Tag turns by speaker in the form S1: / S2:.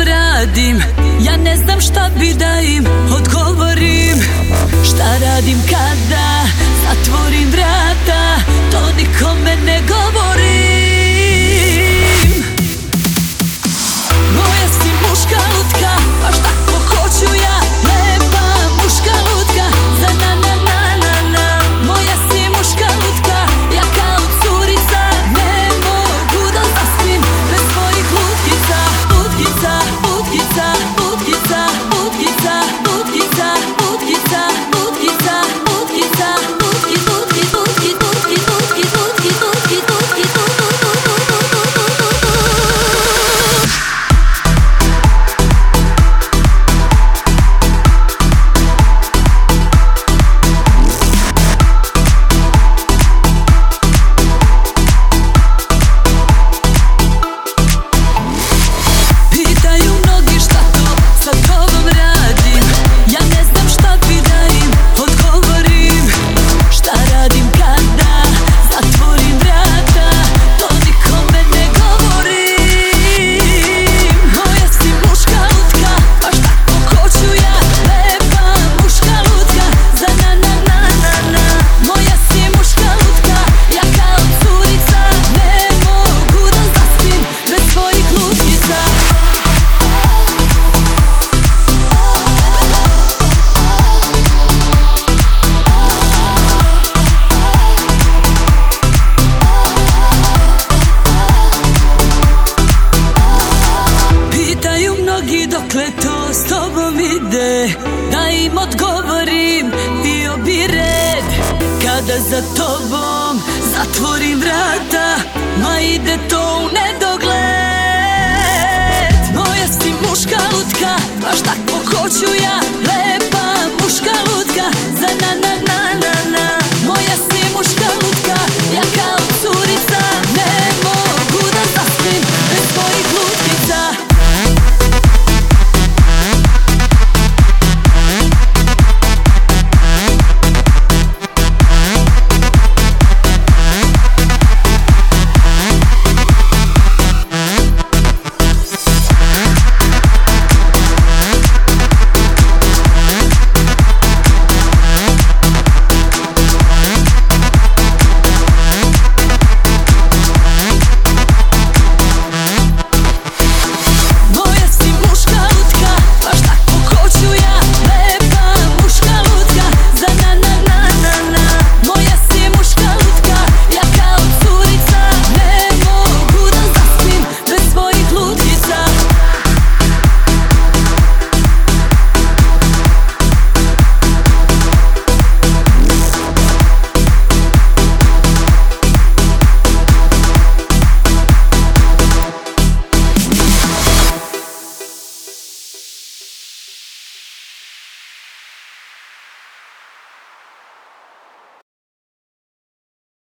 S1: radim. Ja ne znam šta bi da im odgovorim. može Da im odgovorim bio bi red Kada za tobom zatvorim vrata Ma ide to u nedogled. Moja si muška lutka Baš tako hoću ja.